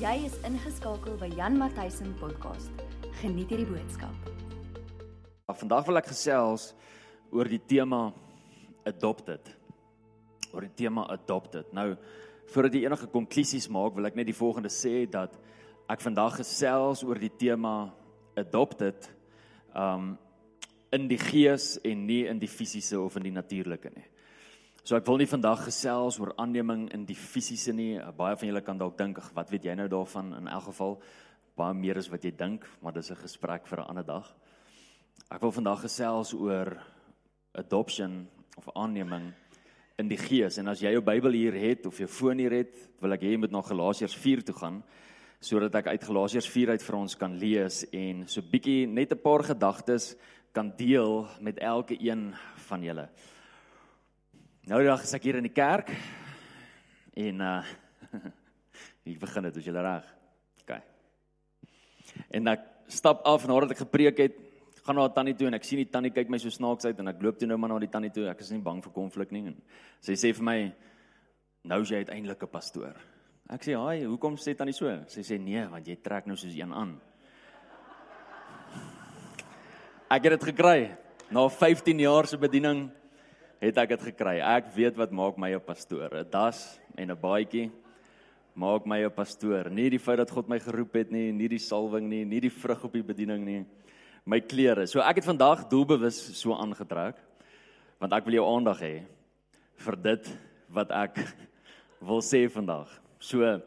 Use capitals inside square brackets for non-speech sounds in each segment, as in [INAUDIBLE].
Jy is ingeskakel by Jan Matthysen podcast. Geniet hierdie boodskap. Vandag wil ek gesels oor die tema adopted. Oor die tema adopted. Nou, voordat jy enige konklusies maak, wil ek net die volgende sê dat ek vandag gesels oor die tema adopted um in die gees en nie in die fisiese of in die natuurlike nie. So ek wil nie vandag gesels oor aanneming in die fisiese nie. Baie van julle kan dalk dink, wat weet jy nou daarvan? In elk geval baie meer as wat jy dink, maar dis 'n gesprek vir 'n ander dag. Ek wil vandag gesels oor adoption of aanneming in die gees. En as jy jou Bybel hier het of jou foon hier het, wil ek hê jy moet na Galasiërs 4 toe gaan sodat ek uit Galasiërs 4 uit vir ons kan lees en so bietjie net 'n paar gedagtes kan deel met elke een van julle. Nou dag is ek hier in die kerk en [LAUGHS] uh ek begin dit, is julle reg? OK. En ek stap af nadat ek gepreek het, gaan na tannie toe en ek sien die tannie kyk my so snaaks uit en ek loop toe nou maar na die tannie toe. Ek is nie bang vir konflik nie. En sy sê vir my nou jy uiteindelik 'n pastoor. Ek sê, "Haai, hoekom sê tannie so?" Sy sê, "Nee, want jy trek nou soos een aan." Ek het dit gekry. Na 15 jaar se bediening het ek dit gekry. Ek weet wat maak my 'n pastoor. 'n Das en 'n baadjie maak my 'n pastoor. Nie die feit dat God my geroep het nie, nie die salwing nie, nie die vrug op die bediening nie. My klere. So ek het vandag doelbewus so aangetrek want ek wil jou aandag hê vir dit wat ek [LAUGHS] wil sê vandag. So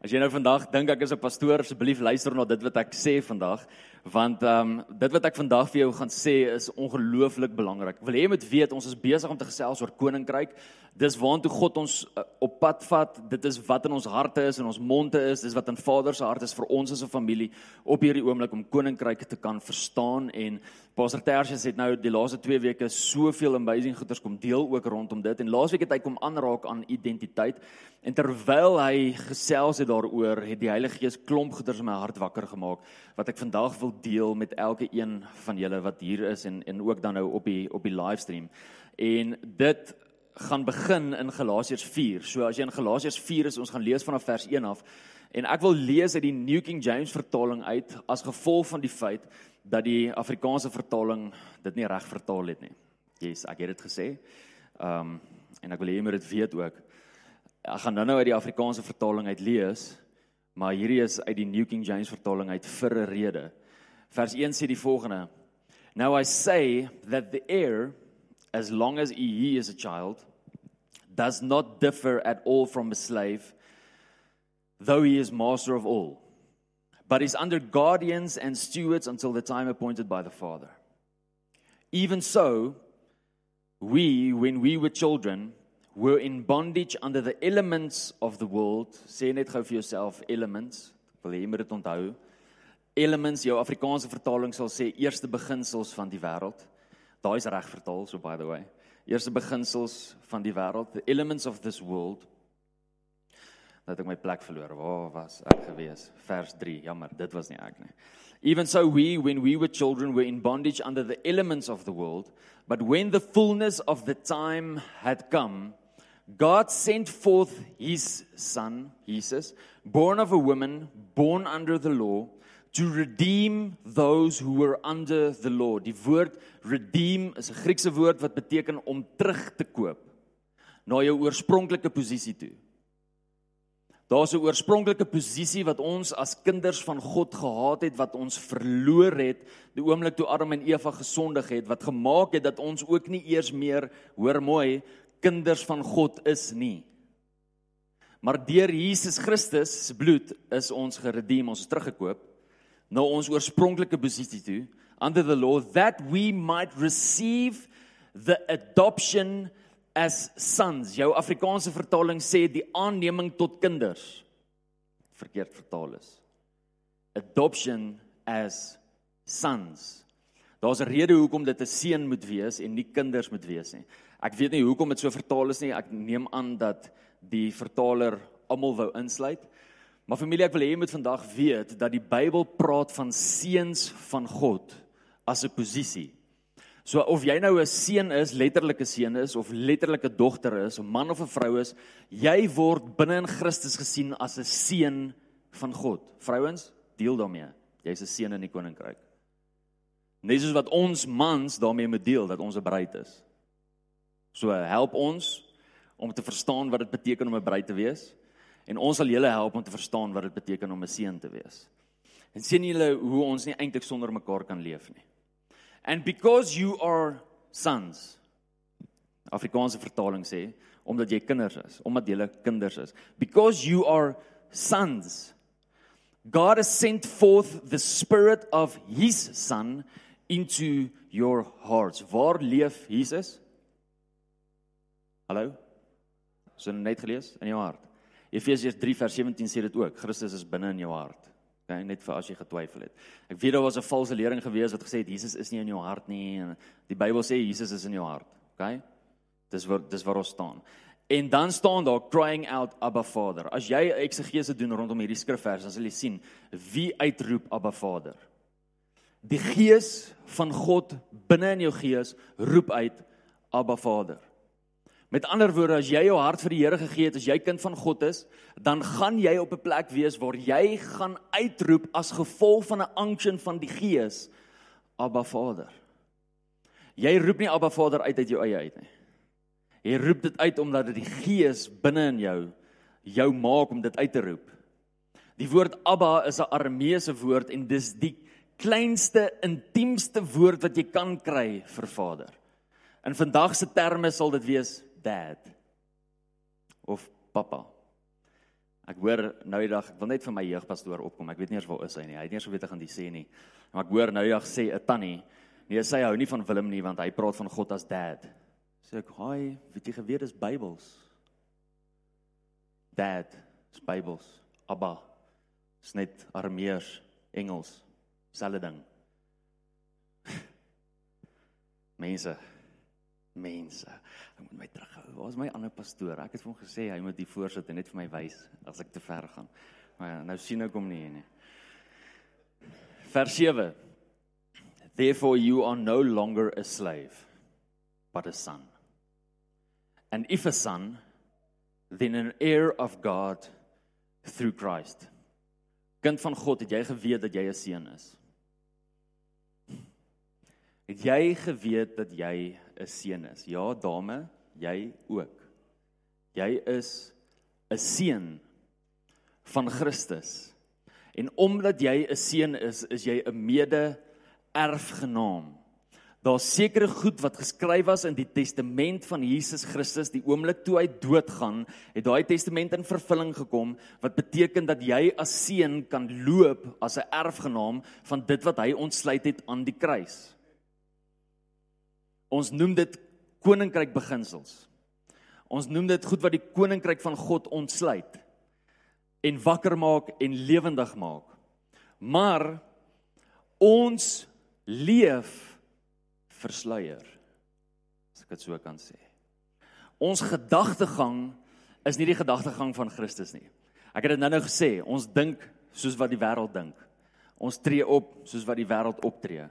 as jy nou vandag dink ek is 'n pastoor, asseblief luister na dit wat ek sê vandag want ehm um, dit wat ek vandag vir jou gaan sê is ongelooflik belangrik. Wil jy moet weet ons is besig om te gesels oor koninkryk. Dis waantoe God ons uh, op pad vat. Dit is wat in ons harte is en ons monde is. Dis wat in Vader se hart is vir ons as 'n familie op hierdie oomblik om koninkryk te kan verstaan en Pastor Tertius het nou die laaste 2 weke soveel amazing goeders kom deel ook rondom dit en laasweek het hy kom aanraak aan identiteit en terwyl hy gesels het daaroor het die Heilige Gees klomp goeders in my hart wakker gemaak wat ek vandag wil deel met elke een van julle wat hier is en en ook dan nou op die op die livestream. En dit gaan begin in Galasiërs 4. So as jy in Galasiërs 4 is, ons gaan lees vanaf vers 1 af. En ek wil lees uit die New King James vertaling uit as gevolg van die feit dat die Afrikaanse vertaling dit nie reg vertaal het nie. Yes, ek het dit gesê. Ehm um, en ek wil hê jy moet dit weet ook. Ek gaan nou-nou uit die Afrikaanse vertaling uit lees, maar hierdie is uit die New King James vertaling uit vir 'n rede. Vers 1 sê die volgende: Now I say that the heir as long as he is a child does not differ at all from a slave though he is master of all but is under guardians and stewards until the time appointed by the father. Even so we when we were children were in bondage under the elements of the world. Sê net gou vir jouself elements. Wil jy moet dit onthou elements jou Afrikaanse vertaling sal sê eerste beginsels van die wêreld. Daai is reg vertaal so by the way. Eerste beginsels van die wêreld, the elements of this world. Dat ek my plek verloor. Waar was ek gewees? Vers 3. Jammer, dit was nie ek nie. Even so we when we were children were in bondage under the elements of the world, but when the fullness of the time had come, God sent forth his son, Jesus, born of a woman, born under the law, to redeem those who were under the law. Die woord redeem is 'n Griekse woord wat beteken om terug te koop na jou oorspronklike posisie toe. Daar's 'n oorspronklike posisie wat ons as kinders van God gehad het wat ons verloor het die oomblik toe Adam en Eva gesondig het wat gemaak het dat ons ook nie eers meer hoor mooi kinders van God is nie. Maar deur Jesus Christus se bloed is ons geredeem, ons is teruggekoop na ons oorspronklike posisie toe under the law that we might receive the adoption as sons. Jou Afrikaanse vertaling sê die aanneming tot kinders. Verkeerd vertaal is. Adoption as sons. Daar's 'n rede hoekom dit 'n seun moet wees en nie kinders moet wees nie. Ek weet nie hoekom dit so vertaal is nie. Ek neem aan dat die vertaler almal wou insluit. Maar familie, ek wil hê jy moet vandag weet dat die Bybel praat van seuns van God as 'n posisie. So of jy nou 'n seun is, letterlike seun is of letterlike dogter is, 'n man of 'n vrou is, jy word binne in Christus gesien as 'n seun van God. Vrouens, deel daarmee. Jy's 'n seun in die koninkryk. Net soos wat ons mans daarmee moet deel dat ons 'n bruid is. So help ons om te verstaan wat dit beteken om 'n bruid te wees en ons sal julle help om te verstaan wat dit beteken om 'n seun te wees. En sien julle hoe ons nie eintlik sonder mekaar kan leef nie. And because you are sons. Afrikaanse vertaling sê omdat jy kinders is, omdat jy kinders is. Because you are sons. God has sent forth the spirit of his son into your hearts. Waar leef Jesus? Hallo? So net gelees in jou hart. Efesiërs 3 vers 17 sê dit ook. Christus is binne in jou hart. Okay, net vir as jy getwyfel het. Ek weet daar was 'n valse lering gewees wat gesê het Jesus is nie in jou hart nie. Die Bybel sê Jesus is in jou hart. Okay? Dis waar dis waar ons staan. En dan staan daar crying out Abba Vader. As jy eksegese doen rondom hierdie skrifvers, dan sal jy sien wie uitroep Abba Vader. Die Gees van God binne in jou gees roep uit Abba Vader. Met ander woorde, as jy jou hart vir die Here gegee het, as jy kind van God is, dan gaan jy op 'n plek wees waar jy gaan uitroep as gevolg van 'n unction van die Gees, Abba Vader. Jy roep nie Abba Vader uit uit jou eie uit nie. Jy roep dit uit omdat dit die Gees binne in jou jou maak om dit uit te roep. Die woord Abba is 'n Arameese woord en dis die kleinste intiemste woord wat jy kan kry vir Vader. In vandag se terme sal dit wees dad of pappa. Ek hoor nou die dag, ek wil net vir my jeugpastoor opkom. Ek weet nie eers waar is hy nie. Hy het nie eens geweet ek gaan dit sê nie. Maar ek hoor nou die dag sê 'n tannie, nee, sy hou nie van Willem nie want hy praat van God as dad. Sê ek, "Haai, weet jy geweet dis Bybels?" Dad, is Bybels. Abba, is net Aramees, Engels, selfde ding. [LAUGHS] Mense, mense. Ek moet my terughou. Waar is my ander pastoor? Ek het vir hom gesê hy moet die voorsit en net vir my wys as ek te ver gaan. Maar nou sien ek hom nie nie. Vers 7. Therefore you are no longer a slave but a son. And if a son then an heir of God through Christ. Kind van God, het jy geweet dat jy 'n seun is? Het jy geweet dat jy 'n seun is? Ja, dame, jy ook. Jy is 'n seun van Christus. En omdat jy 'n seun is, is jy 'n mede-erfgenaam. Daar's sekere goed wat geskryf was in die testament van Jesus Christus die oomblik toe hy doodgaan, het daai testament in vervulling gekom wat beteken dat jy as seun kan loop as 'n erfgenaam van dit wat hy ontsluit het aan die kruis. Ons noem dit koninkryk beginsels. Ons noem dit goed wat die koninkryk van God ontsluit en wakker maak en lewendig maak. Maar ons leef versluier. As ek dit so kan sê. Ons gedagtegang is nie die gedagtegang van Christus nie. Ek het dit nou-nou gesê, ons dink soos wat die wêreld dink. Ons tree op soos wat die wêreld optree.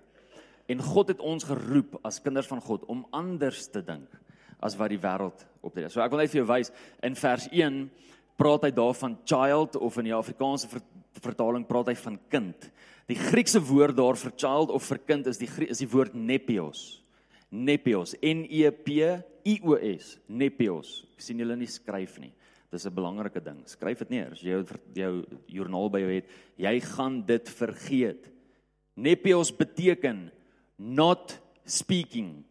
En God het ons geroep as kinders van God om anders te dink as wat die wêreld optree. So ek wil net vir jou wys in vers 1 praat hy daarvan child of in die Afrikaanse vertaling praat hy van kind. Die Griekse woord daar vir child of vir kind is die is die woord nepios. Nepios, N E P I O S, nepios. sien julle nie skryf nie. Dis 'n belangrike ding. Skryf dit neer as jy jou, jou joernaal by jou het. Jy gaan dit vergeet. Nepios beteken not speaking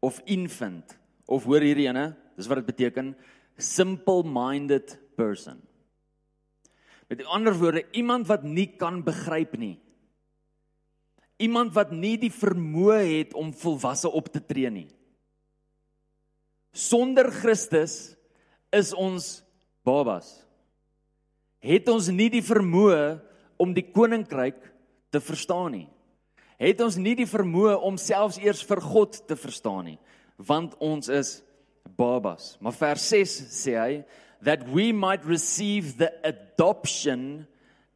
of infant of hoor hierdie ene dis wat dit beteken simple minded person. Met ander woorde iemand wat nie kan begryp nie. Iemand wat nie die vermoë het om volwasse op te tree nie. Sonder Christus is ons babas. Het ons nie die vermoë om die koninkryk te verstaan nie het ons nie die vermoë om selfs eers vir God te verstaan nie, want ons is babas. Maar vers 6 sê hy that we might receive the adoption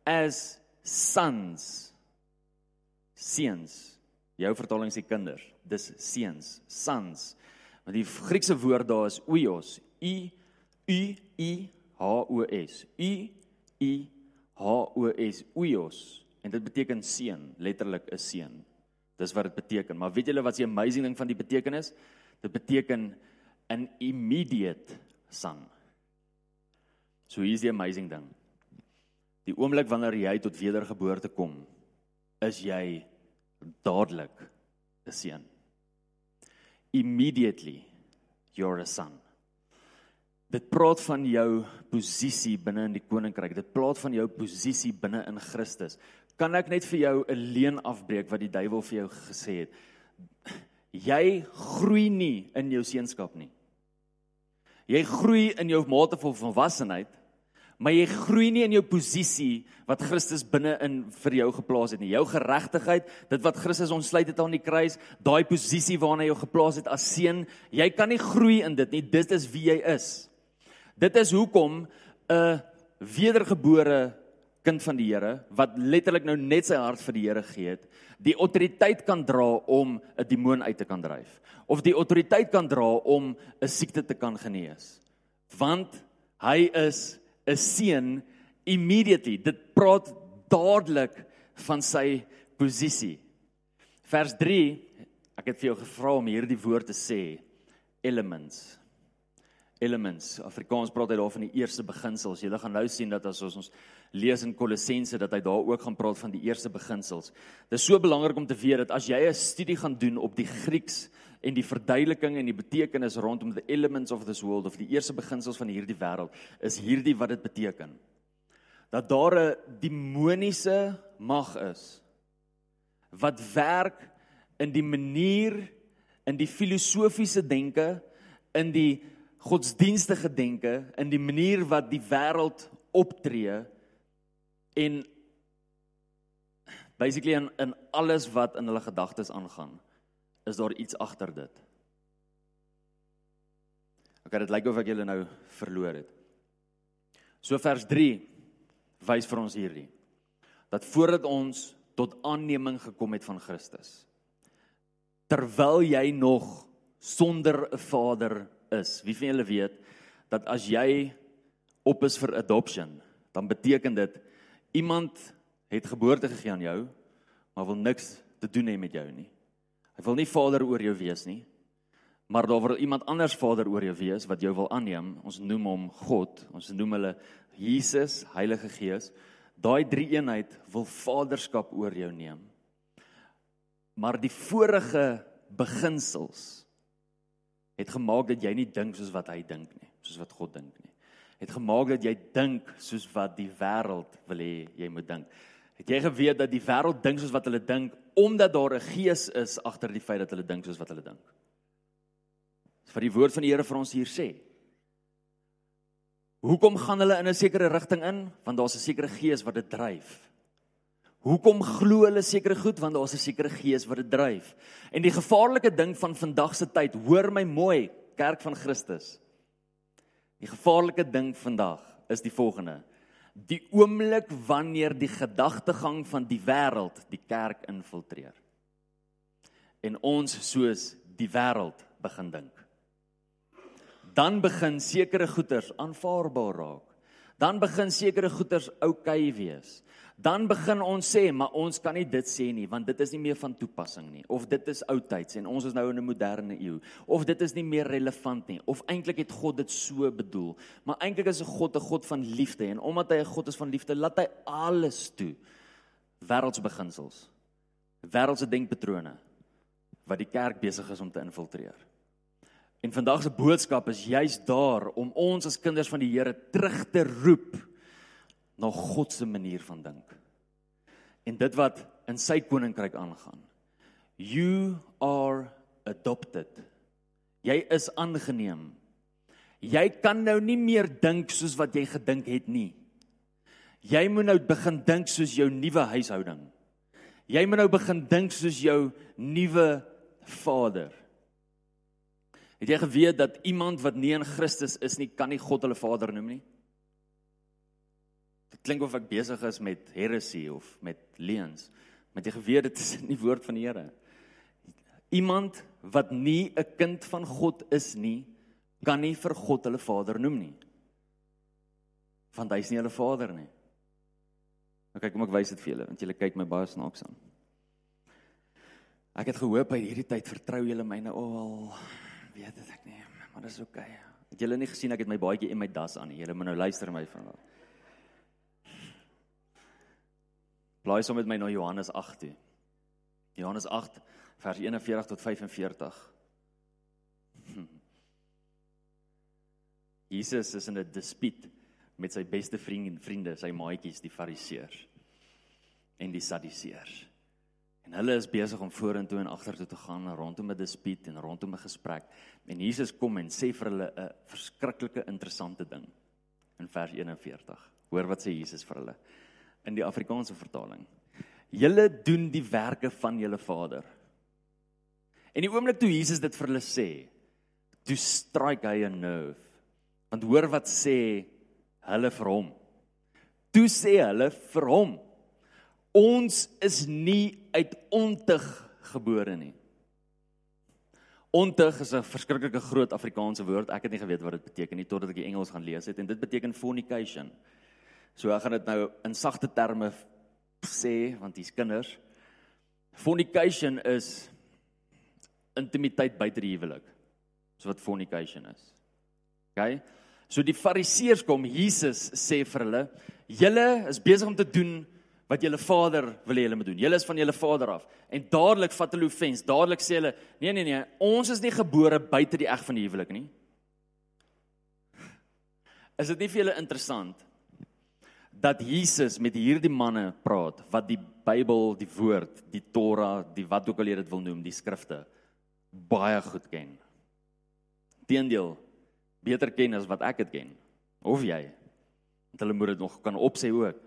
as sons. Seuns. Jou vertaling sê kinders. Dis seuns, sons. Want die Griekse woord daar is oios, u u i h o s. U i H O S Uios en dit beteken seun, letterlik 'n seun. Dis wat dit beteken. Maar weet julle wat die amazing ding van die betekenis? Dit beteken an immediate son. So hier is die amazing ding. Die oomblik wanneer jy tot wedergeboorte kom, is jy dadelik 'n seun. Immediately you're a son. Dit praat van jou posisie binne in die koninkryk. Dit praat van jou posisie binne in Christus. Kan ek net vir jou 'n leen afbreek wat die duiwel vir jou gesê het? Jy groei nie in jou seenskap nie. Jy groei in jou mate van volwassenheid maar jy groei nie in jou posisie wat Christus binne in vir jou geplaas het nie. Jou geregtigheid, dit wat Christus ontsluit het aan die kruis, daai posisie waarna hy jou geplaas het as seun, jy kan nie groei in dit nie. Dit is wie jy is. Dit is hoekom 'n wedergebore kind van die Here wat letterlik nou net sy hart vir die Here gee het, die autoriteit kan dra om 'n demoon uit te kan dryf of die autoriteit kan dra om 'n siekte te kan genees. Want hy is 'n seun immediately. Dit praat dadelik van sy posisie. Vers 3, ek het vir jou gevra om hierdie woord te sê, elements. Elements. Afrikaans praat hy daar van die eerste beginsels. Jy gaan nou sien dat as ons lees in Kolossense dat hy daar ook gaan praat van die eerste beginsels. Dit is so belangrik om te weet dat as jy 'n studie gaan doen op die Grieks en die verduideliking en die betekenis rondom the elements of this world of die eerste beginsels van hierdie wêreld is hierdie wat dit beteken. Dat daar 'n demoniese mag is wat werk in die manier in die filosofiese denke, in die godsdienstige denke, in die manier wat die wêreld optree en basically in in alles wat in hulle gedagtes aangaan is daar iets agter dit. OK, dit lyk of ek julle nou verloor het. So vers 3 wys vir ons hierdie dat voordat ons tot aanneming gekom het van Christus terwyl jy nog sonder 'n vader is. Wie van julle weet dat as jy op is vir adoption, dan beteken dit iemand het geboorte gegee aan jou, maar wil niks te doen hê met jou nie. Hy wil nie vader oor jou wees nie. Maar daar wil iemand anders vader oor jou wees wat jou wil aanneem. Ons noem hom God. Ons noem hulle Jesus, Heilige Gees. Daai drie eenheid wil vaderskap oor jou neem. Maar die vorige beginsels het gemaak dat jy nie dink soos wat hy dink nie, soos wat God dink nie. Het gemaak dat jy dink soos wat die wêreld wil hê jy moet dink. Het jy geweet dat die wêreld dink soos wat hulle dink omdat daar 'n gees is agter die feit dat hulle dink soos wat hulle dink? Dis wat die woord van die Here vir ons hier sê. Hoekom gaan hulle in 'n sekere rigting in? Want daar's 'n sekere gees wat dit dryf. Hoekom glo hulle sekere goed? Want daar's 'n sekere gees wat dit dryf. En die gevaarlike ding van vandag se tyd, hoor my mooi, kerk van Christus. Die gevaarlike ding vandag is die volgende die oomblik wanneer die gedagtegang van die wêreld die kerk infiltreer en ons soos die wêreld begin dink dan begin sekere goeters aanvaarbaar raak dan begin sekere goeters oukei okay wees dan begin ons sê maar ons kan nie dit sê nie want dit is nie meer van toepassing nie. Of dit is oudtyds en ons is nou in 'n moderne eeu. Of dit is nie meer relevant nie. Of eintlik het God dit so bedoel. Maar eintlik is 'n God 'n God van liefde en omdat hy 'n God is van liefde laat hy alles toe. Wêreldse beginsels. Wêreldse denkpatrone wat die kerk besig is om te infiltreer. En vandag se boodskap is juis daar om ons as kinders van die Here terug te roep na God se manier van dink. En dit wat in sy koninkryk aangaan. You are adopted. Jy is aangeneem. Jy kan nou nie meer dink soos wat jy gedink het nie. Jy moet nou begin dink soos jou nuwe huishouding. Jy moet nou begin dink soos jou nuwe vader. Het jy geweet dat iemand wat nie in Christus is nie, kan nie God hulle vader noem nie? Dit klink of ek besig is met heresy of met leuns. Met jy geweet dit is nie woord van die Here. Iemand wat nie 'n kind van God is nie, kan nie vir God hulle Vader noem nie. Want hy is nie hulle Vader nie. Okay, kom ek wys dit vir julle want julle kyk my baie snaaks aan. Ek het gehoop by hierdie tyd vertrou julle my nou al weet dit ek nie, maar dis oké. Okay. Het julle nie gesien ek het my baadjie en my das aan nie. Julle moet nou luister my vanaand. Blaai sommer met my na Johannes 8 toe. Johannes 8 vers 41 tot 45. Hm. [LAUGHS] Jesus is in 'n dispuut met sy beste vriend en vriende, sy maatjies, die Fariseërs en die Sadduseërs. En hulle is besig om vorentoe en agtertoe te gaan rondom 'n dispuut en rondom 'n gesprek. En Jesus kom en sê vir hulle 'n verskriklike interessante ding in vers 41. Hoor wat sê Jesus vir hulle in die Afrikaanse vertaling. Julle doen die werke van julle Vader. En die oomblik toe Jesus dit vir hulle sê, toe strike hy 'n nerve. Want hoor wat sê hulle vir hom. Toe sê hulle vir hom: Ons is nie uit ontug gebore nie. Ontug is 'n verskriklike groot Afrikaanse woord. Ek het nie geweet wat dit beteken nie totdat ek die Engels gaan lees het en dit beteken fornication. So ek gaan dit nou in sagte terme sê want dis kinders. Fornication is intimiteit buite die huwelik. So wat fornication is. OK? So die Fariseërs kom, Jesus sê vir hulle: "Julle is besig om te doen wat julle Vader wil hê julle moet doen. Julle is van julle Vader af." En dadelik vat hulle offens. Dadelik sê hulle: "Nee nee nee, ons is nie gebore buite die eg van die huwelik nie." Is dit nie vir julle interessant dat Jesus met hierdie manne praat wat die Bybel, die woord, die Torah, die wat ook al jy dit wil noem, die skrifte baie goed ken. Teendeel, beter ken as wat ek dit ken of jy. Want hulle moet dit nog kan opsê ook.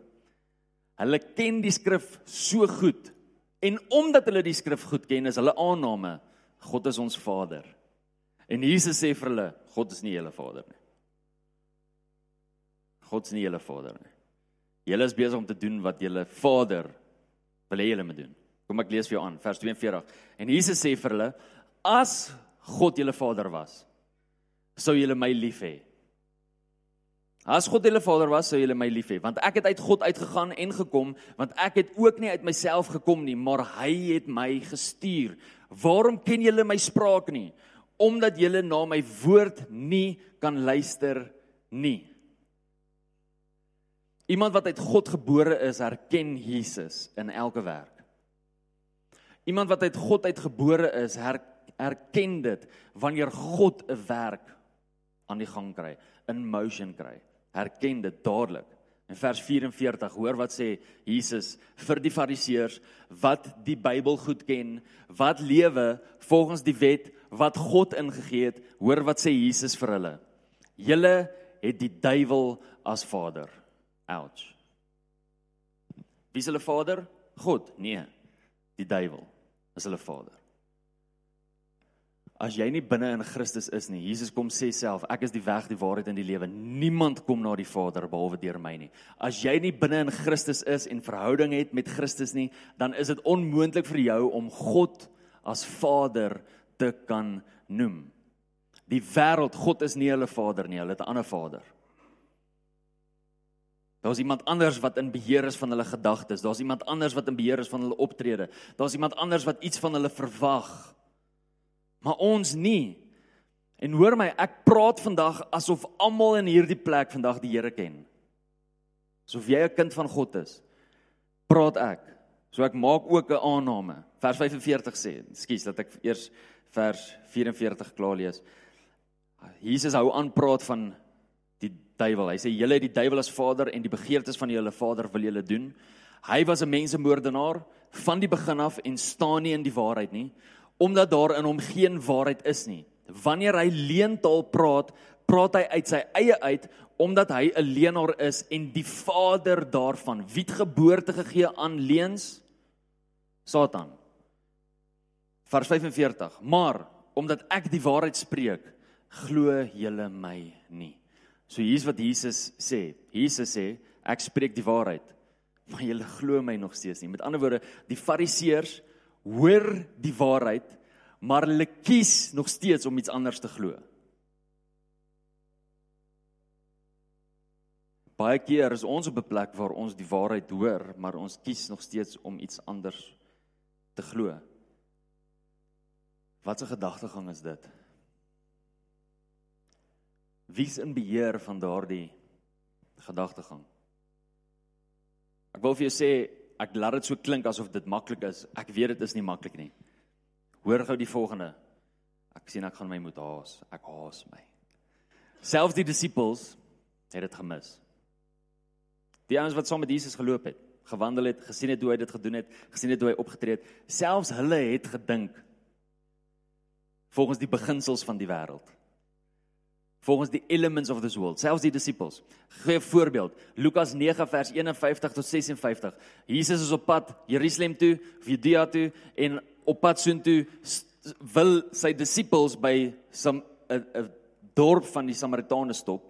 Hulle ken die skrif so goed en omdat hulle die skrif goed ken is hulle aanname God is ons Vader. En Jesus sê vir hulle God is nie julle Vader nie. God is nie julle Vader nie julle is besig om te doen wat julle Vader wil hê julle moet doen kom ek lees vir jou aan vers 42 en Jesus sê vir hulle as God julle Vader was sou julle my lief hê. As God julle Vader was, sou julle my lief hê, want ek het uit God uitgegaan en gekom, want ek het ook nie uit myself gekom nie, maar hy het my gestuur. Waarom ken julle my spraak nie? Omdat julle na my woord nie kan luister nie. Iemand wat uit God gebore is, herken Jesus in elke werk. Iemand wat uit God uitgebore is, herken dit wanneer God 'n werk aan die gang kry, in motion kry. Herken dit dadelik. In vers 44 hoor wat sê Jesus vir die fariseërs wat die Bybel goed ken, wat lewe volgens die wet wat God ingegee het. Hoor wat sê Jesus vir hulle. Julle het die duiwel as vader. Ouch. Wie is hulle vader? God? Nee. Die duiwel is hulle vader. As jy nie binne in Christus is nie, Jesus kom sê self, ek is die weg, die waarheid en die lewe. Niemand kom na die Vader behalwe deur my nie. As jy nie binne in Christus is en verhouding het met Christus nie, dan is dit onmoontlik vir jou om God as Vader te kan noem. Die wêreld, God is nie hulle Vader nie, hulle het 'n ander Vader. Daar's iemand anders wat in beheer is van hulle gedagtes. Daar's iemand anders wat in beheer is van hulle optrede. Daar's iemand anders wat iets van hulle verwag maar ons nie. En hoor my, ek praat vandag asof almal in hierdie plek vandag die Here ken. Asof jy 'n kind van God is. Praat ek. So ek maak ook 'n aanname. Vers 45 sê, ekskuus dat ek eers vers 44 klaar lees. Jesus hou aan praat van duiwel. Hy sê julle het die duiwel as vader en die begeertes van julle vader wil julle doen. Hy was 'n mensemoordenaar van die begin af en staan nie in die waarheid nie omdat daar in hom geen waarheid is nie. Wanneer hy leentaal praat, praat hy uit sy eie uit omdat hy 'n leenaar is en die vader daarvan wie het geboorte gegee aan leens Satan. Vers 45. Maar omdat ek die waarheid spreek, glo julle my nie. So hier's wat Jesus sê. Jesus sê ek spreek die waarheid, maar julle glo my nog steeds nie. Met ander woorde, die Fariseërs hoor die waarheid, maar hulle kies nog steeds om iets anders te glo. baie keer is ons op 'n plek waar ons die waarheid hoor, maar ons kies nog steeds om iets anders te glo. Wat 'n gedagtegang is dit? Wie's in beheer van daardie gedagtegang? Ek wil vir jou sê, ek laat dit so klink asof dit maklik is. Ek weet dit is nie maklik nie. Hoor gou die volgende. Ek sien ek gaan my moet haas. Ek haas my. Selfs die disippels het dit gemis. Die ouens wat saam met Jesus geloop het, gewandel het, gesien het hoe hy dit gedoen het, gesien het hoe hy opgetree het, selfs hulle het gedink volgens die beginsels van die wêreld volgens die elements of this world selfs die disippels gee 'n voorbeeld Lukas 9 vers 51 tot 56 Jesus is op pad Jerusalem toe Judea toe en op pad soontoe wil sy disippels by 'n 'n dorp van die Samaritane stop.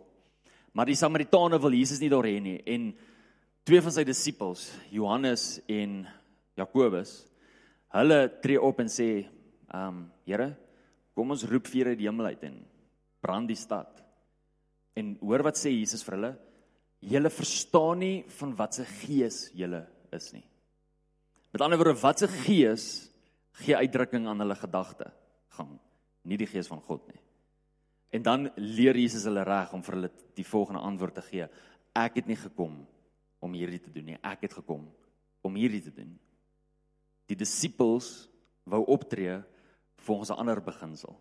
Maar die Samaritane wil Jesus nie daar hê nie. En twee van sy disippels Johannes en Jakobus hulle tree op en sê um, Here kom ons roep vuur uit die hemel uit en brand die stad. En hoor wat sê Jesus vir hulle? Julle verstaan nie van wat se gees julle is nie. Met ander woorde, wat se gees gee uitdrukking aan hulle gedagte gang, nie die gees van God nie. En dan leer Jesus hulle reg om vir hulle die volgende antwoord te gee. Ek het nie gekom om hierdie te doen nie. Ek het gekom om hierdie te doen. Die disippels wou optree volgens 'n ander beginsel.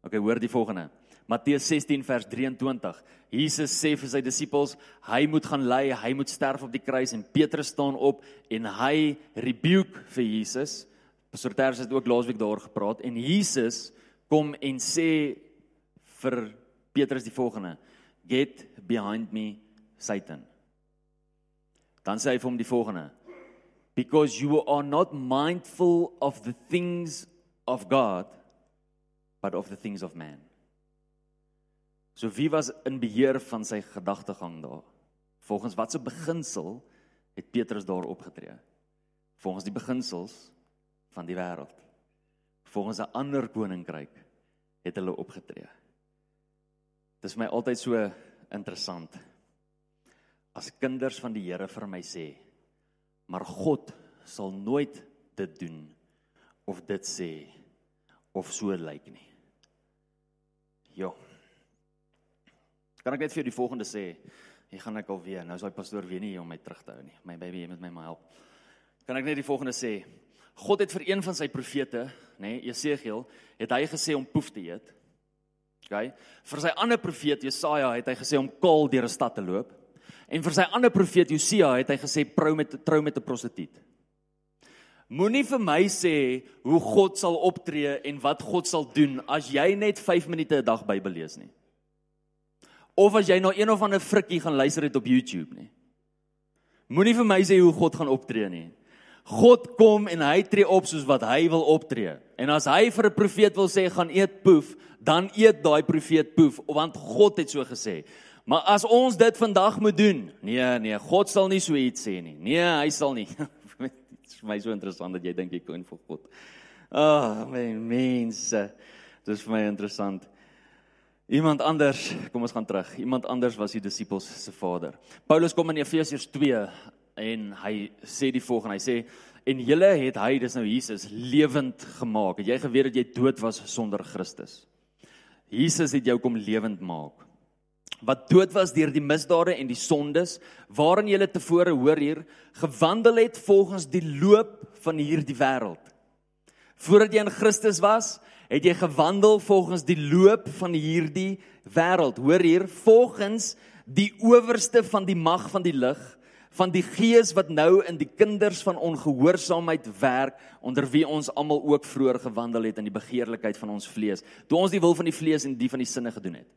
OK, hoor die volgende. Matteus 16 vers 23. Jesus sê vir sy disippels, hy moet gaan ly, hy moet sterf op die kruis en Petrus staan op en hy rebuke vir Jesus. Pastor Ters het ook laasweek daaroor gepraat en Jesus kom en sê vir Petrus die volgende: Get behind me, Satan. Dan sê hy vir hom die volgende: Because you are not mindful of the things of God but of the things of man. So wie was in beheer van sy gedagtegang daar? Volgens watse beginsel het Petrus daar opgetree? Volgens die beginsels van die wêreld. Volgens 'n ander koninkryk het hulle opgetree. Dit is my altyd so interessant. As kinders van die Here vir my sê, maar God sal nooit dit doen of dit sê of so lyk nie. Jo. Kan ek net vir jou die volgende sê? Hier gaan ek alweer. Nou is daai pastoor weer nie om my terug te hou nie. My baby, jy moet my maar help. Kan ek net die volgende sê? God het vir een van sy profete, nê, nee, Jesegiel, het hy gesê om poef te eet. OK? Vir sy ander profeet Jesaja het hy gesê om kaal deur 'n stad te loop. En vir sy ander profeet Josia het hy gesê trou met trou met 'n prostituut. Moenie vir my sê hoe God sal optree en wat God sal doen as jy net 5 minute 'n dag Bybel lees nie. Of as jy nou een of ander frikkie gaan luister het op YouTube nie. Moenie vir my sê hoe God gaan optree nie. God kom en hy tree op soos wat hy wil optree. En as hy vir 'n profeet wil sê gaan eet poef, dan eet daai profeet poef want God het so gesê. Maar as ons dit vandag moet doen, nee nee, God sal nie so iets sê nie. Nee, hy sal nie. [LAUGHS] vir [LAUGHS] my so interessant dat jy dink jy kon vir God. Ag, oh, my mense. Dit is vir my interessant. Iemand anders, kom ons gaan terug. Iemand anders was die disippels se vader. Paulus kom in Efesiërs 2 en hy sê die volgende. Hy sê en julle het hy, dis nou Jesus, lewend gemaak. Het jy geweet dat jy dood was sonder Christus? Jesus het jou kom lewend maak wat dood was deur die misdade en die sondes waarin jy tevore hoor hier gewandel het volgens die loop van hierdie wêreld. Voordat jy in Christus was, het jy gewandel volgens die loop van hierdie wêreld. Hoor hier, volgens die owerste van die mag van die lig, van die gees wat nou in die kinders van ongehoorsaamheid werk, onder wie ons almal ook vroeër gewandel het in die begeerlikheid van ons vlees, toe ons die wil van die vlees en die van die sinne gedoen het.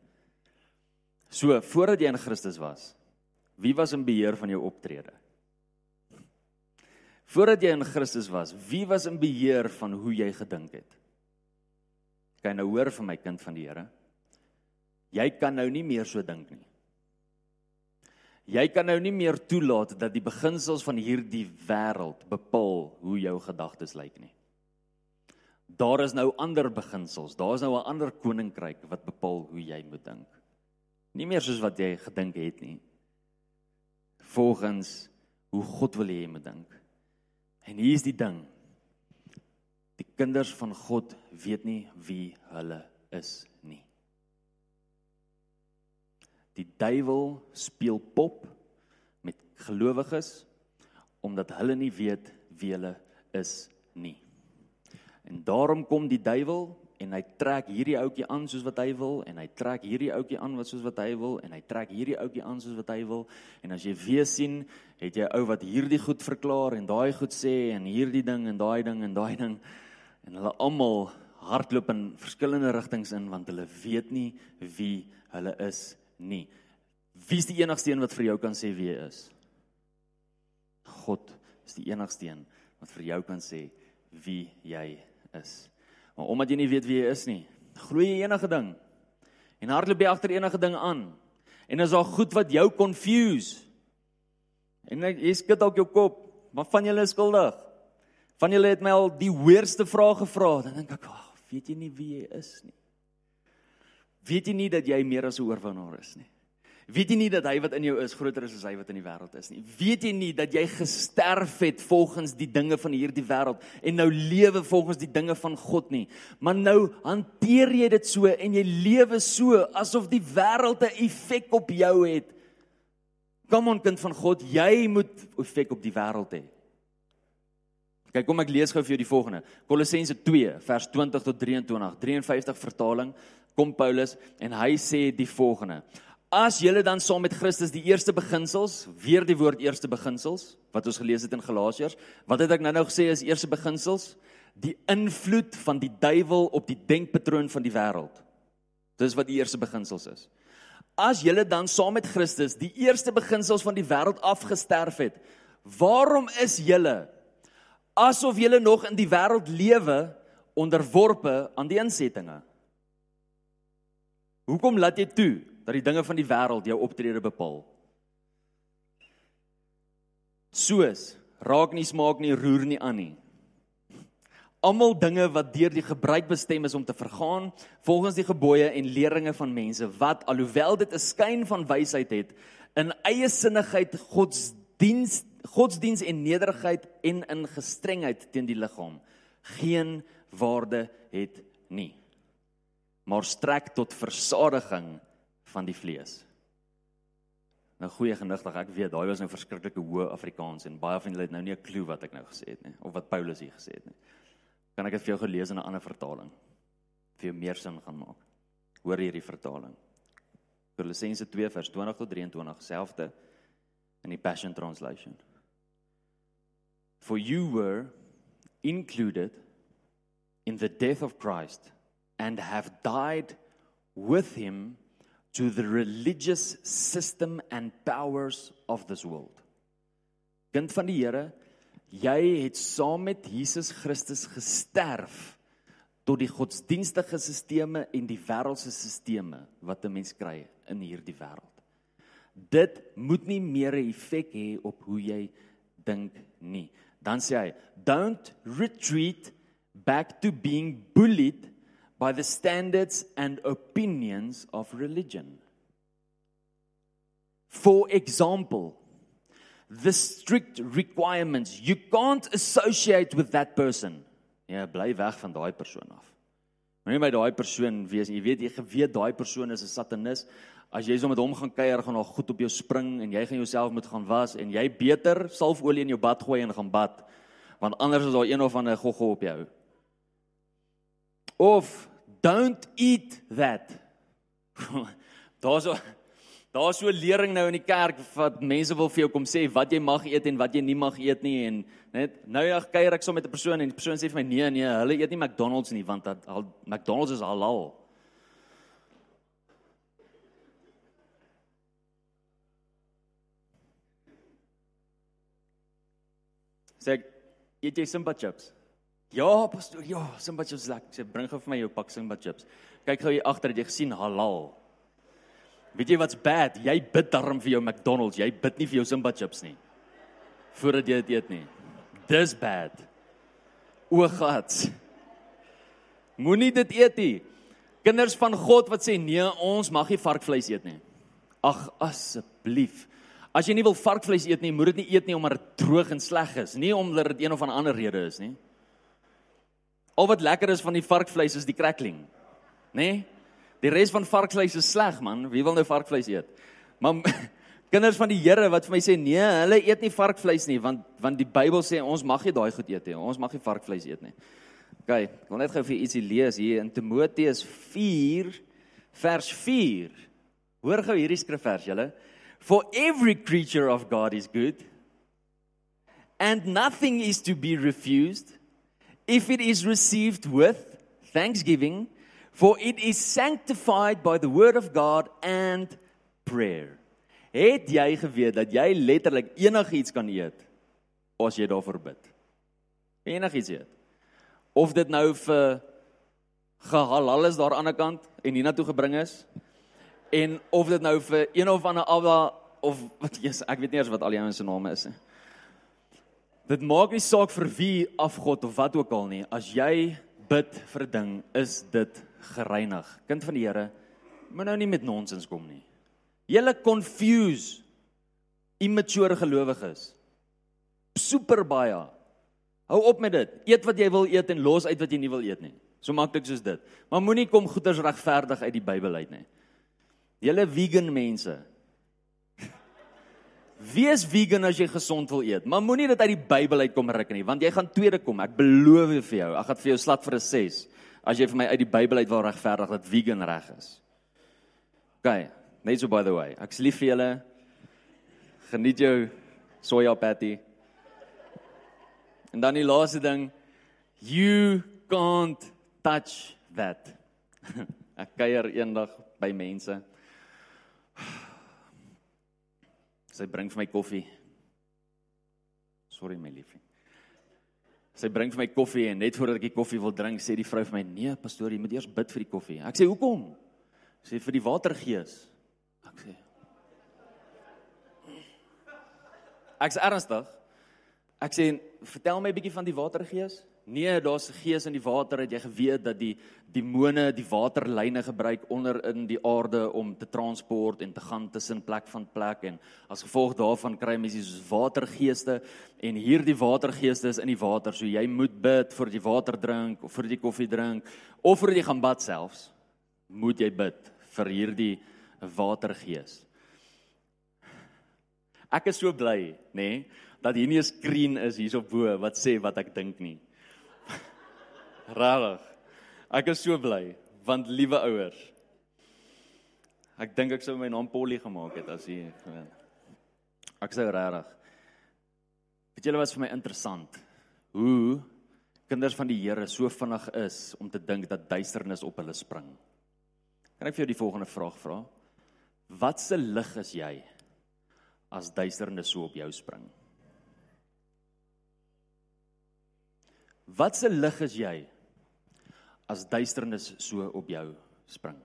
So, voordat jy in Christus was, wie was in beheer van jou optrede? Voordat jy in Christus was, wie was in beheer van hoe jy gedink het? Kan nou hoor van my kind van die Here? Jy kan nou nie meer so dink nie. Jy kan nou nie meer toelaat dat die beginsels van hierdie wêreld bepaal hoe jou gedagtes lyk nie. Daar is nou ander beginsels, daar is nou 'n ander koninkryk wat bepaal hoe jy moet dink. Nie meer soos wat jy gedink het nie. volgens hoe God wil hê jy moet dink. En hier is die ding. Die kinders van God weet nie wie hulle is nie. Die duiwel speel pop met gelowiges omdat hulle nie weet wie hulle is nie. En daarom kom die duiwel en hy trek hierdie ouetjie aan soos wat hy wil en hy trek hierdie ouetjie aan wat soos wat hy wil en hy trek hierdie ouetjie aan soos wat hy wil en as jy weer sien het jy ou wat hierdie goed verklaar en daai goed sê en hierdie ding en daai ding en daai ding en hulle almal hardloop in verskillende rigtings in want hulle weet nie wie hulle is nie. Wie's die enigste een wat vir jou kan sê wie hy is? God is die enigste een wat vir jou kan sê wie jy is. Maar omdat jy nie weet wie jy is nie, glo jy enige ding. En hardloop jy agter enige ding aan. En as daar goed wat jou confuse. En jy skud dalk jou kop, maar van julle is skuldig. Van julle het my al die hoërste vrae gevra, dan dink ek, "Ag, weet jy nie wie jy is nie?" Weet jy nie dat jy meer as 'n oorwinnaar is nie? Weet jy nie dat hy wat in jou is groter is as hy wat in die wêreld is nie? Weet jy nie dat jy gesterf het volgens die dinge van hierdie wêreld en nou lewe volgens die dinge van God nie? Maar nou hanteer jy dit so en jy lewe so asof die wêreld 'n effek op jou het. Kom on kind van God, jy moet effek op die wêreld hê. Kyk, kom ek lees gou vir jou die volgende. Kolossense 2 vers 20 tot 23, 53 vertaling kom Paulus en hy sê die volgende: As julle dan saam met Christus die eerste beginsels, weer die woord eerste beginsels wat ons gelees het in Galasiërs, wat het ek nou nou gesê is eerste beginsels? Die invloed van die duiwel op die denkpatroon van die wêreld. Dis wat die eerste beginsels is. As julle dan saam met Christus die eerste beginsels van die wêreld afgesterf het, waarom is julle asof julle nog in die wêreld lewe onderworpe aan die insettinge? Hoekom laat jy toe dat die dinge van die wêreld jou optrede bepaal. Soos raak nie smaak nie roer nie aan nie. Almal dinge wat deur die gebruik bestem is om te vergaan volgens die gebooie en leringe van mense wat alhoewel dit 'n skyn van wysheid het in eie sinnigheid godsdiens godsdiens en nederigheid en in gestrengheid teen die liggaam geen waarde het nie maar strek tot versadiging van die vlees. Nou goeie genigtig, ek weet daai was nou verskriklike hoë Afrikaans en baie van julle het nou nie 'n klou wat ek nou gesê het nie of wat Paulus hier gesê het nie. Kan ek dit vir jou gelees in 'n ander vertaling vir jou meer sin gaan maak? Hoor hierdie vertaling. Kolossense 2 vers 20 tot 23 selfde in die Passion Translation. For you were included in the death of Christ and have died with him to the religious system and powers of this world. Kind van die Here, jy het saam met Jesus Christus gesterf tot die godsdienstige sisteme en die wêreldse sisteme wat 'n mens kry in hierdie wêreld. Dit moet nie meer 'n effek hê op hoe jy dink nie. Dan sê hy, don't retreat back to being bullied by the standards and opinions of religion. For example, the strict requirements you can't associate with that person. Ja, bly weg van daai persoon af. Moenie by daai persoon wees. Jy weet jy geweet daai persoon is 'n satanis. As jy so met hom gaan kuier, gaan hy goed op jou spring en jy gaan jouself moet gaan was en jy beter salfolie in jou bad gooi en gaan bad. Want anders is daar een of ander goggo op jou. Of don't eat that. [LAUGHS] Daar's daar's so 'n lering nou in die kerk wat mense wil vir jou kom sê wat jy mag eet en wat jy nie mag eet nie en net nou ja kuier ek so met 'n persoon en die persoon sê vir my nee nee, hulle eet nie McDonald's nie want dat McDonald's is halal. Sê eet jy Simba chips? Ja, pastoor, ja, Simba chips lekker. Sê bring gou vir my jou pak Simba chips. Kyk gou hier agter, het jy gesien halal? Weet jy wat's bad? Jy bid darm vir jou McDonald's, jy bid nie vir jou Simba chips nie. Voordat jy dit eet nie. Dis bad. O God. Moenie dit eet nie. Kinders van God wat sê nee, ons mag nie varkvleis eet nie. Ag asseblief. As jy nie wil varkvleis eet nie, moet dit nie eet nie omdat dit droog en sleg is, nie omdat dit een of ander rede is nie. Al wat lekker is van die varkvleis is die crackling. Nê? Nee? Die res van varkvleis is sleg, man. Wie wil nou varkvleis eet? Maar [LAUGHS] kinders van die Here wat vir my sê nee, hulle eet nie varkvleis nie, want want die Bybel sê ons mag nie daai goed eet nie. Ons mag nie varkvleis eet nie. OK, ek wil net gou vir ietsie lees hier in Timoteus 4 vers 4. Hoor gou hierdie skrifvers, julle. For every creature of God is good and nothing is to be refused if it is received with thanksgiving for it is sanctified by the word of God and prayer. Het jy geweet dat jy letterlik enigiets kan eet as jy daarvoor bid? Enigiets eet of dit nou vir gehalal is daar aan die kant en hiernatoe gebring is en of dit nou vir een of ander Abba of wat [LAUGHS] Jesus ek weet nie eers wat al die ouens se name is nie. Dit maak nie saak vir wie afgod of wat ook al nie. As jy bid vir 'n ding, is dit gereinig. Kind van die Here, moet nou nie met nonsens kom nie. Julle confuse immature gelowiges. Super baie. Hou op met dit. Eet wat jy wil eet en los uit wat jy nie wil eet nie. So maklik soos dit. Maar moenie kom goeders regverdig uit die Bybel uit nie. Julle vegan mense. Wees vegan as jy gesond wil eet, maar moenie dit uit die Bybel uitkom ruk nie, want jy gaan tweede kom. Ek beloof vir jou, ek gaan vir jou slat vir 'n 6 as jy vir my uit die Bybel uit wil regverdig dat vegan reg is. OK, net so by the way. Ek's lief vir julle. Geniet jou soja patty. En dan die laaste ding, you can't touch that. [LAUGHS] Ek kuier eendag by mense. Sy bring vir my koffie. Sorry my liefie. Sy bring vir my koffie en net voordat ek die koffie wil drink, sê die vrou vir my: "Nee, pastoor, jy moet eers bid vir die koffie." Ek sê: "Hoekom?" Sy sê: "Vir die watergees." Ek sê: Ek's ernstig. Ek sê vertel my 'n bietjie van die watergees. Nee, daar's 'n gees in die water. Het jy geweet dat die demone die waterlyne gebruik onder in die aarde om te transport en te gaan tussen plek van plek en as gevolg daarvan kry mense soos watergeeste en hierdie watergeeste is in die water. So jy moet bid vir die water drink of vir die koffie drink of vir die gaan bad selfs. Moet jy bid vir hierdie watergees. Ek is so bly, nê? Nee? dat hier nie 'n skreen is hierso bo wat sê wat ek dink nie. Rarig. Ek is so bly want liewe ouers. Ek dink ek sou my naam Polly gemaak het as hier gewoon. Ek sou rarig. Weet julle wat vir my interessant? Hoe kinders van die Here so vinnig is om te dink dat duisternis op hulle spring. Kan ek vir jou die volgende vraag vra? Wat se lig is jy as duisternis so op jou spring? Wat se lig is jy as duisternis so op jou spring?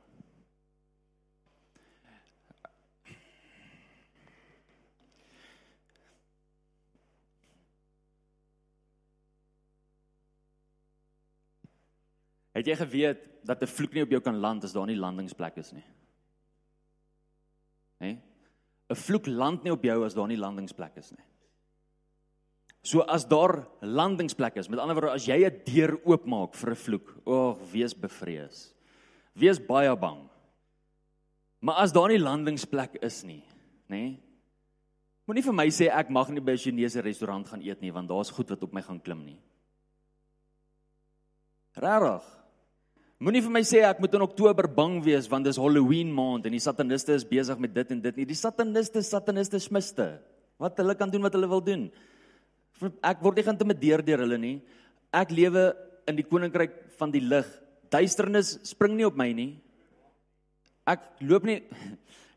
Het jy geweet dat 'n vloek nie op jou kan land as daar nie landingsplek is nie? Hè? 'n Vloek land nie op jou as daar nie landingsplek is nie. So as daar landingsplek is, met ander woorde as jy 'n deur oopmaak vir 'n vloek, o, oh, wees bevrees. Wees baie bang. Maar as daar nie landingsplek is nie, nê? Nee, Moenie vir my sê ek mag nie by 'n Chinese restaurant gaan eet nie want daar's goed wat op my gaan klim nie. Rarig. Moenie vir my sê ek moet in Oktober bang wees want dis Halloween maand en die sataniste is besig met dit en dit nie. Die sataniste, sataniste smiste. Wat hulle kan doen wat hulle wil doen ek word nie geïntimideer deur hulle nie. Ek lewe in die koninkryk van die lig. Duisternis spring nie op my nie. Ek loop nie [LAUGHS]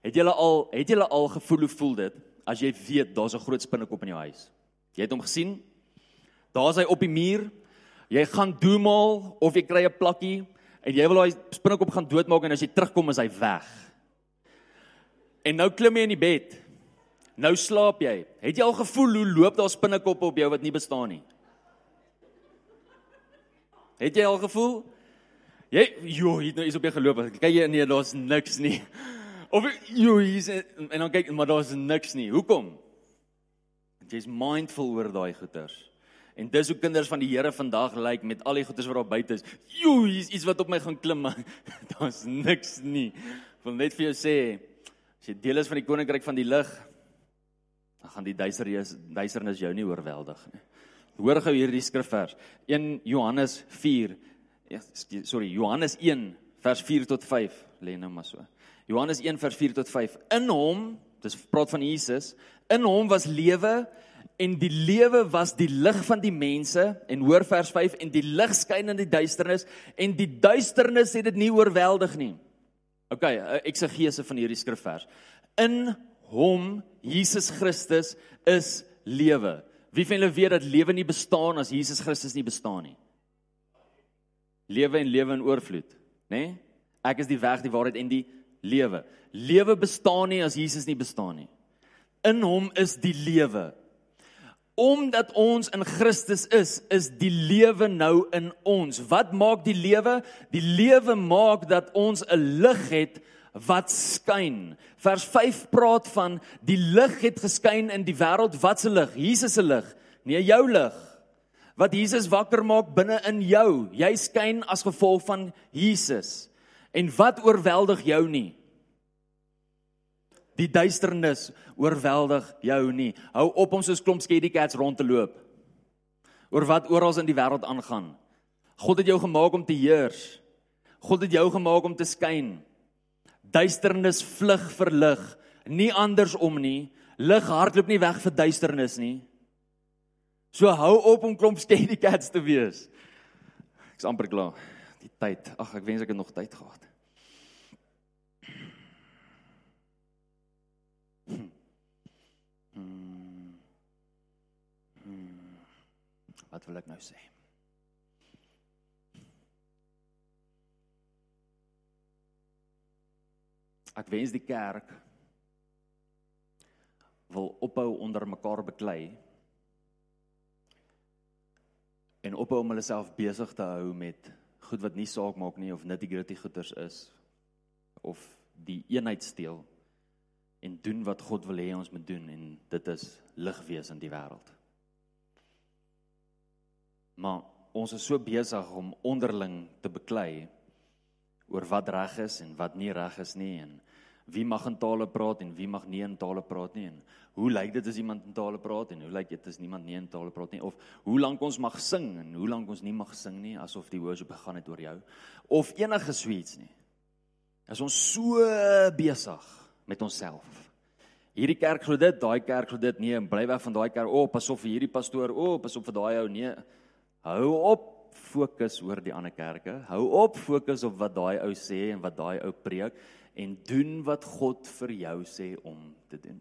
Het julle al het julle al gevoel hoe voel dit as jy weet daar's 'n groot spinnekop in jou huis? Jy het hom gesien? Daar's hy op die muur. Jy gaan doemal of jy kry 'n plakkie en jy wil daai spinnekop gaan doodmaak en as jy terugkom is hy weg. En nou klim jy in die bed Nou slaap jy. Het jy al gevoel hoe loop daar spinnekoppe op jou wat nie bestaan nie? Het jy al gevoel? Jy jo, het nou iets op jou geloop. Kyk jy nee, daar's niks nie. Of jy hier's en dan kyk maar daar's niks nie. Hoekom? Want jy's mindful oor daai goeters. En dis hoe kinders van die Here vandag lyk like, met al die goeters wat daar buite is. Jo, hier's iets wat op my gaan klim. [LAUGHS] Daar's niks nie. Ek wil net vir jou sê, as jy deel is van die koninkryk van die lig, dan gaan die duisternis duisternis jou nie oorweldig nie. Hoor gou hierdie skrifvers. 1 Johannes 4. Ja, sorry, Johannes 1 vers 4 tot 5. Lê nou maar so. Johannes 1 vers 4 tot 5. In hom, dis praat van Jesus, in hom was lewe en die lewe was die lig van die mense en hoor vers 5 en die lig skyn in die duisternis en die duisternis het dit nie oorweldig nie. OK, eksegese van hierdie skrifvers. In hom Jesus Christus is lewe. Wie van julle weet dat lewe nie bestaan as Jesus Christus nie bestaan nie? Lewe en lewe in oorvloed, nê? Nee? Ek is die weg, die waarheid en die lewe. Lewe bestaan nie as Jesus nie bestaan nie. In hom is die lewe. Omdat ons in Christus is, is die lewe nou in ons. Wat maak die lewe? Die lewe maak dat ons 'n lig het wat skyn. Vers 5 praat van die lig het geskyn in die wêreld. Wat se lig? Jesus se lig. Nee, jou lig. Wat Jesus wakker maak binne in jou. Jy skyn as gevolg van Jesus. En wat oorweldig jou nie? Die duisternis oorweldig jou nie. Hou op om soos klomp scaredy cats rond te loop. Oor wat oral in die wêreld aangaan. God het jou gemaak om te heers. God het jou gemaak om te skyn. Duisternis vlug vir lig, nie andersom nie. Lig hardloop nie weg vir duisternis nie. So hou op om klomp scaredy cats te wees. Ek's amper klaar. Die tyd. Ag, ek wens ek het nog tyd gehad. Wat wil ek nou sê? Ek wens die kerk wil ophou onder mekaar beklei en ophou om hulle self besig te hou met goed wat nie saak maak nie of nitty-gritty goeters is of die eenheid steel en doen wat God wil hê ons moet doen en dit is lig wees in die wêreld. Maar ons is so besig om onderling te beklei oor wat reg is en wat nie reg is nie en wie mag in tale praat en wie mag nie in tale praat nie en hoe lyk dit as iemand in tale praat en hoe lyk dit as niemand nie in tale praat nie of hoe lank ons mag sing en hoe lank ons nie mag sing nie asof die worship begaan het oor jou of enige sweets nie. As ons so besig met onsself. Hierdie kerk glo dit, daai kerk glo dit, nee, bly weg van daai kerk. O, oh, pas op vir hierdie pastoor. O, oh, pas op vir daai ou. Nee. Hou op fokus oor die ander kerke. Hou op fokus op wat daai ou sê en wat daai ou preek en doen wat God vir jou sê om te doen.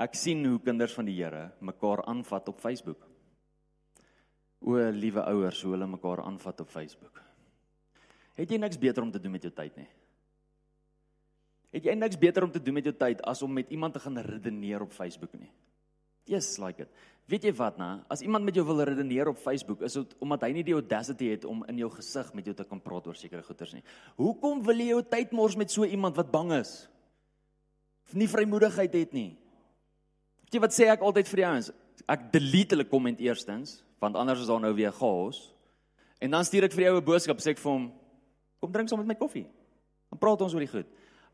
Ek sien hoe kinders van die Here mekaar aanvat op Facebook. O, liewe ouers, hoe hulle mekaar aanvat op Facebook. Het jy niks beter om te doen met jou tyd nie? Het jy niks beter om te doen met jou tyd as om met iemand te gaan redeneer op Facebook nie? Yes, like it. Weet jy wat nou? As iemand met jou wil redeneer op Facebook, is dit omdat hy nie die audacity het om in jou gesig met jou te kan praat oor sekere goeters nie. Hoekom wil jy jou tyd mors met so iemand wat bang is? Of nie vrymoedigheid het nie? Weet jy wat sê ek altyd vir die ouens? Ek delete hulle komment eerstens, want anders is daar nou weer chaos. En dan stuur ek vir jou 'n boodskap sê ek vir hom, kom drink saam met my koffie. Dan praat ons oor die goed.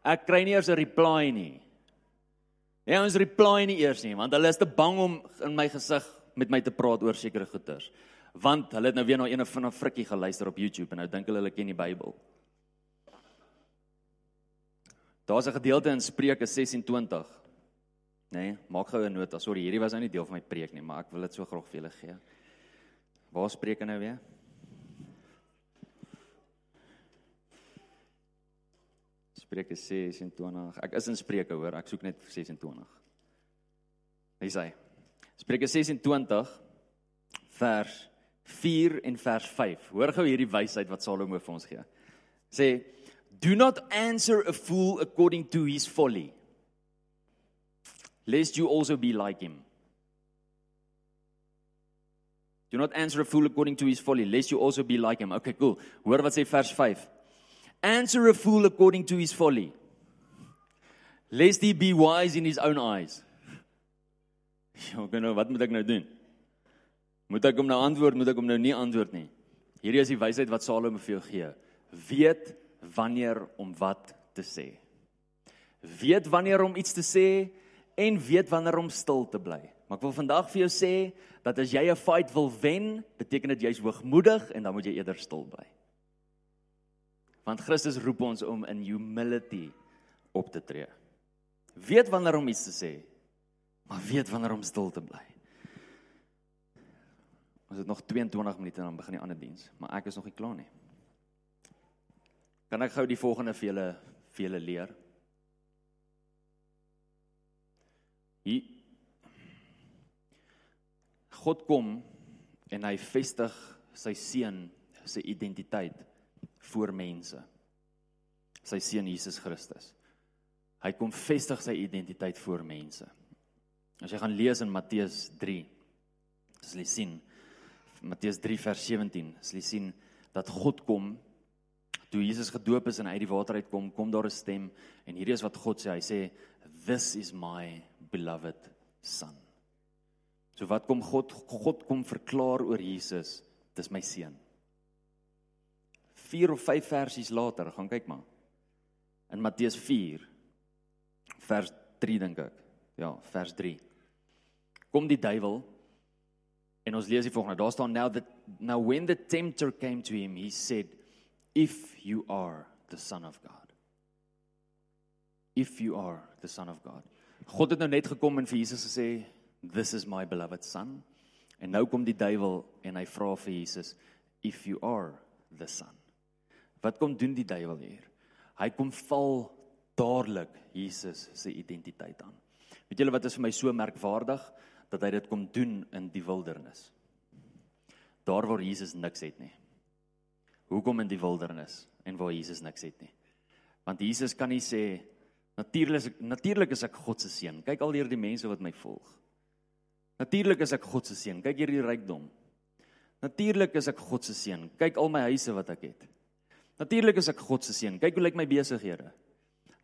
Ek kry nie eers 'n reply nie. Ja, ons reply nie eers nie, want hulle is te bang om in my gesig met my te praat oor sekere goeters. Want hulle het nou weer na een van 'n frikkie geluister op YouTube en nou dink hulle hulle ken die Bybel. Daar's 'n gedeelte in Spreuke 26. Nee, maak gou 'n nota. Sorry, hierdie was nou nie deel van my preek nie, maar ek wil dit so graag vir julle gee. Waar Spreuke nou weer? Spreuke 26. Ek is in Spreuke hoor, ek soek net 26. Hy sê Spreuke 26 vers 4 en vers 5. Hoor gou hierdie wysheid wat Salomo vir ons gee. Sê do not answer a fool according to his folly. Lest you also be like him. Do not answer a fool according to his folly, lest you also be like him. Okay, cool. Hoor wat sê vers 5. Answer a fool according to his folly. Lest he be wise in his own eyes. [LAUGHS] Ja, ek nou, wat moet ek nou doen? Moet ek hom nou antwoord, moet ek hom nou nie antwoord nie? Hierdie is die wysheid wat Salomo vir jou gee. Weet wanneer om wat te sê. Weet wanneer om iets te sê en weet wanneer om stil te bly. Maar ek wil vandag vir jou sê dat as jy 'n fight wil wen, beteken dit jy's hoogmoedig en dan moet jy eerder stil bly. Want Christus roep ons om in humility op te tree. Weet wanneer om iets te sê, maar weet wanneer om stil te bly. Ons het nog 22 minute en dan begin die ander diens, maar ek is nog nie klaar nie. Kan ek gou die volgende vir julle vir julle leer? Hier God kom en hy vestig sy seun se identiteit voor mense. Sy seun Jesus Christus. Hy kom vestig sy identiteit voor mense. As jy gaan lees in Matteus 3, sal jy sien Matteus 3 vers 17, sal jy sien dat God kom toe Jesus gedoop is en uit die water uitkom, kom daar 'n stem en hierdie is wat God sê. Hy sê this is my beloved son. So wat kom God God kom verklaar oor Jesus, dis my seun. 4 of 5 versies later, gaan kyk maar. In Matteus 4 vers 3 dink ek. Ja, vers 3. Kom die duiwel en ons lees die volgende. Daar staan now that now when the tempter came to him, he said, if you are the son of God. If you are the son of God. God het nou net gekom en vir Jesus gesê, this is my beloved son. En nou kom die duiwel en hy vra vir Jesus, if you are the son. Wat kom doen die duiwel hier? Hy kom val dadelik Jesus se identiteit aan. Weet julle wat is vir my so merkwaardig dat hy dit kom doen in die wildernis. Daar waar Jesus niks het nie. Hoekom in die wildernis en waar Jesus niks het nie? Want Jesus kan nie sê natuurlik natuurlik is ek God se seun. Kyk al hierdie mense wat my volg. Natuurlik is ek God se seun. Kyk hierdie rykdom. Natuurlik is ek God se seun. Kyk al my huise wat ek het. Natuurlik is ek God se seun. Kyk hoe lyk my besighede.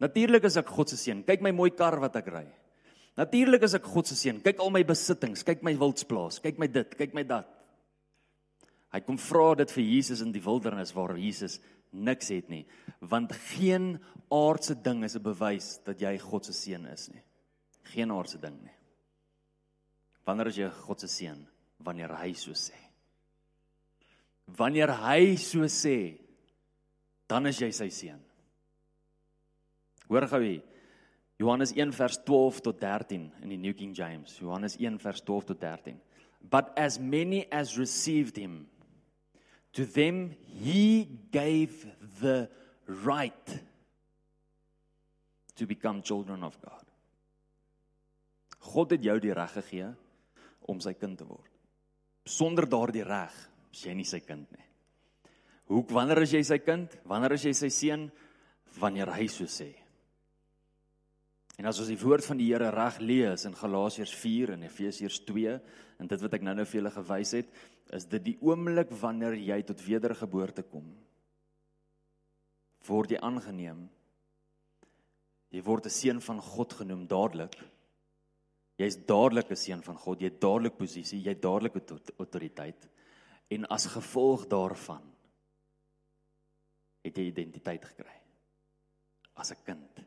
Natuurlik is ek God se seun. Kyk my mooi kar wat ek ry. Natuurlik is ek God se seun. Kyk al my besittings, kyk my wildsplaas, kyk my dit, kyk my dat. Hy kom vra dit vir Jesus in die wildernis waar Jesus niks het nie, want geen aardse ding is 'n bewys dat jy God se seun is nie. Geen aardse ding nie. Wanneer is jy God se seun? Wanneer hy so sê. Wanneer hy so sê, dan is jy sy seun. Hoor gou hier. Johannes 1 vers 12 tot 13 in die New King James. Johannes 1 vers 12 tot 13. But as many as received him to them he gave the right to become children of God. God het jou die reg gegee om sy kind te word. Sonder daardie reg is jy nie sy kind nie. Hoe wanneer is jy sy kind? Wanneer is jy sy seun? Wanneer hy so sê. En as ons die woord van die Here reg lees in Galasiërs 4 en Efesiërs 2 en dit wat ek nou-nou vir julle gewys het, is dit die oomblik wanneer jy tot wedergeboorte kom. Word jy aangeneem? Jy word 'n seun van God genoem dadelik. Jy's dadelik 'n seun van God, jy het dadelik posisie, jy het dadelik autoriteit. En as gevolg daarvan het jy identiteit gekry as 'n kind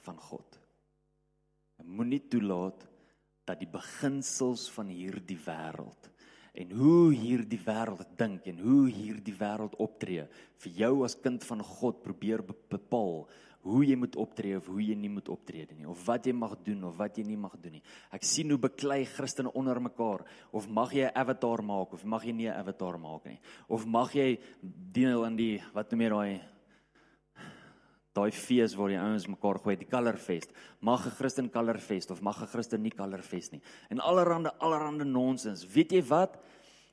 van God. Moenie toelaat dat die beginsels van hierdie wêreld en hoe hierdie wêreld dink en hoe hierdie wêreld optree vir jou as kind van God probeer bepaal hoe jy moet optree of hoe jy nie moet optree nie of wat jy mag doen of wat jy nie mag doen nie. Ek sien hoe beklei Christene onder mekaar of mag jy 'n avatar maak of mag jy nie 'n avatar maak nie. Of mag jy deel aan die wat noem jy daai daai fees waar die ouens mekaar gooi, die colorfest. Mag 'n Christen colorfest of mag 'n Christen nie colorfest nie. En allerhande allerhande nonsens. Weet jy wat?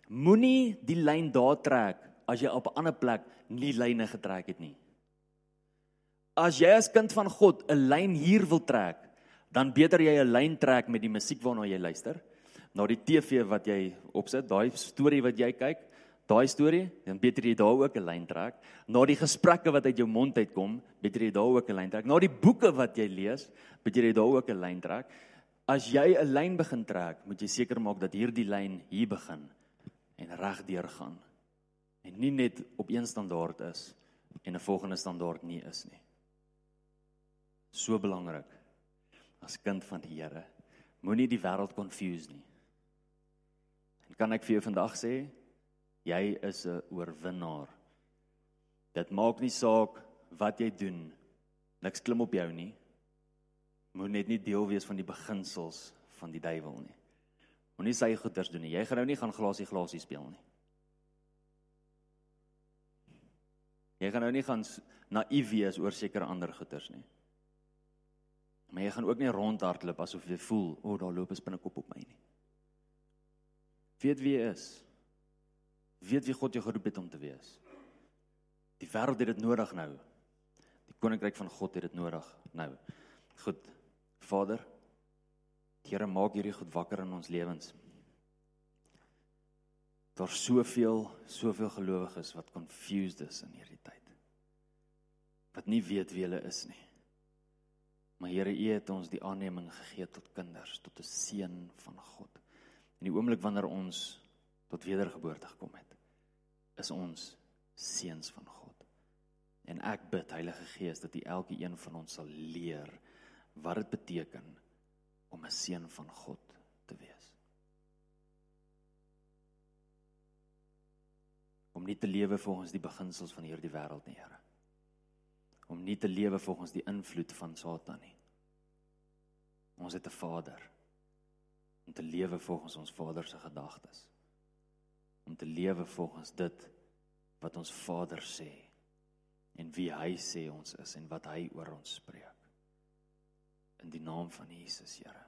Moenie die lyn daar trek as jy op 'n ander plek nie lyne getrek het nie. As jy as kind van God 'n lyn hier wil trek, dan beter jy 'n lyn trek met die musiek waarna jy luister, na die TV wat jy opsit, daai storie wat jy kyk, daai storie, dan beter jy daar ook 'n lyn trek. Na die gesprekke wat uit jou mond uitkom, beter jy daar ook 'n lyn trek. Na die boeke wat jy lees, beter jy daar ook 'n lyn trek. As jy 'n lyn begin trek, moet jy seker maak dat hierdie lyn hier begin en reg deur gaan. En nie net op een standaard is en 'n volgende standaard nie is nie. So belangrik as kind van die Here. Moenie die wêreld confuse nie. En kan ek vir jou vandag sê, Jy is 'n oorwinnaar. Dit maak nie saak wat jy doen. Niks klim op jou nie. Moet net nie deel wees van die beginsels van die duiwel nie. Moenie sy goeders doen nie. Jy gaan nou nie gaan glasie glasie speel nie. Jy gaan nou nie gaan naïef wees oor sekere ander goeders nie. Maar jy gaan ook nie rondhardloop asof jy voel, o, oh, daar loop 'n spinnekop op my nie. Weet wie jy is weet wie God jou geroep het om te wees. Die wêreld het dit nodig nou. Die koninkryk van God het dit nodig nou. Goed. Vader, Here maak hierdie goed wakker in ons lewens. Daar's soveel, soveel gelowiges wat confused is in hierdie tyd. Wat nie weet wie hulle is nie. Maar Here, U het ons die aanneeming gegee tot kinders, tot 'n seun van God. In die oomblik wanneer ons tot wedergeboorte gekom het, is ons seuns van God. En ek bid Heilige Gees dat U elke een van ons sal leer wat dit beteken om 'n seun van God te wees. Om nie te lewe volgens die beginsels van hierdie wêreld nie, Here. Om nie te lewe volgens die invloed van Satan nie. Ons het 'n Vader om te lewe volgens ons Vader se gedagtes om te lewe volgens dit wat ons Vader sê en wie hy sê ons is en wat hy oor ons spreek. In die naam van Jesus, Here.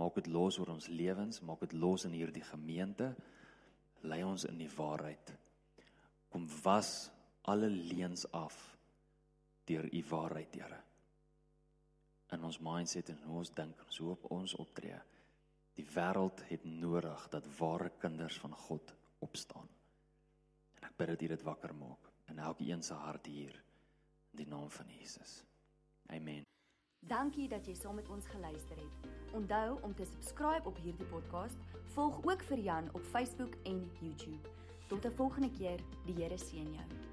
Maak dit los oor ons lewens, maak dit los in hierdie gemeente. Lei ons in die waarheid. Kom was alle leuns af deur u waarheid, Here. In ons mindset en hoe ons dink, so op ons optree. Die wêreld het nodig dat ware kinders van God opstaan. En ek bid dat U dit wakker maak in elkeen se hart hier in die naam van Jesus. Amen. Dankie dat jy saam met ons geluister het. Onthou om te subscribe op hierdie podcast. Volg ook vir Jan op Facebook en YouTube. Tot 'n volgende keer. Die Here seën jou.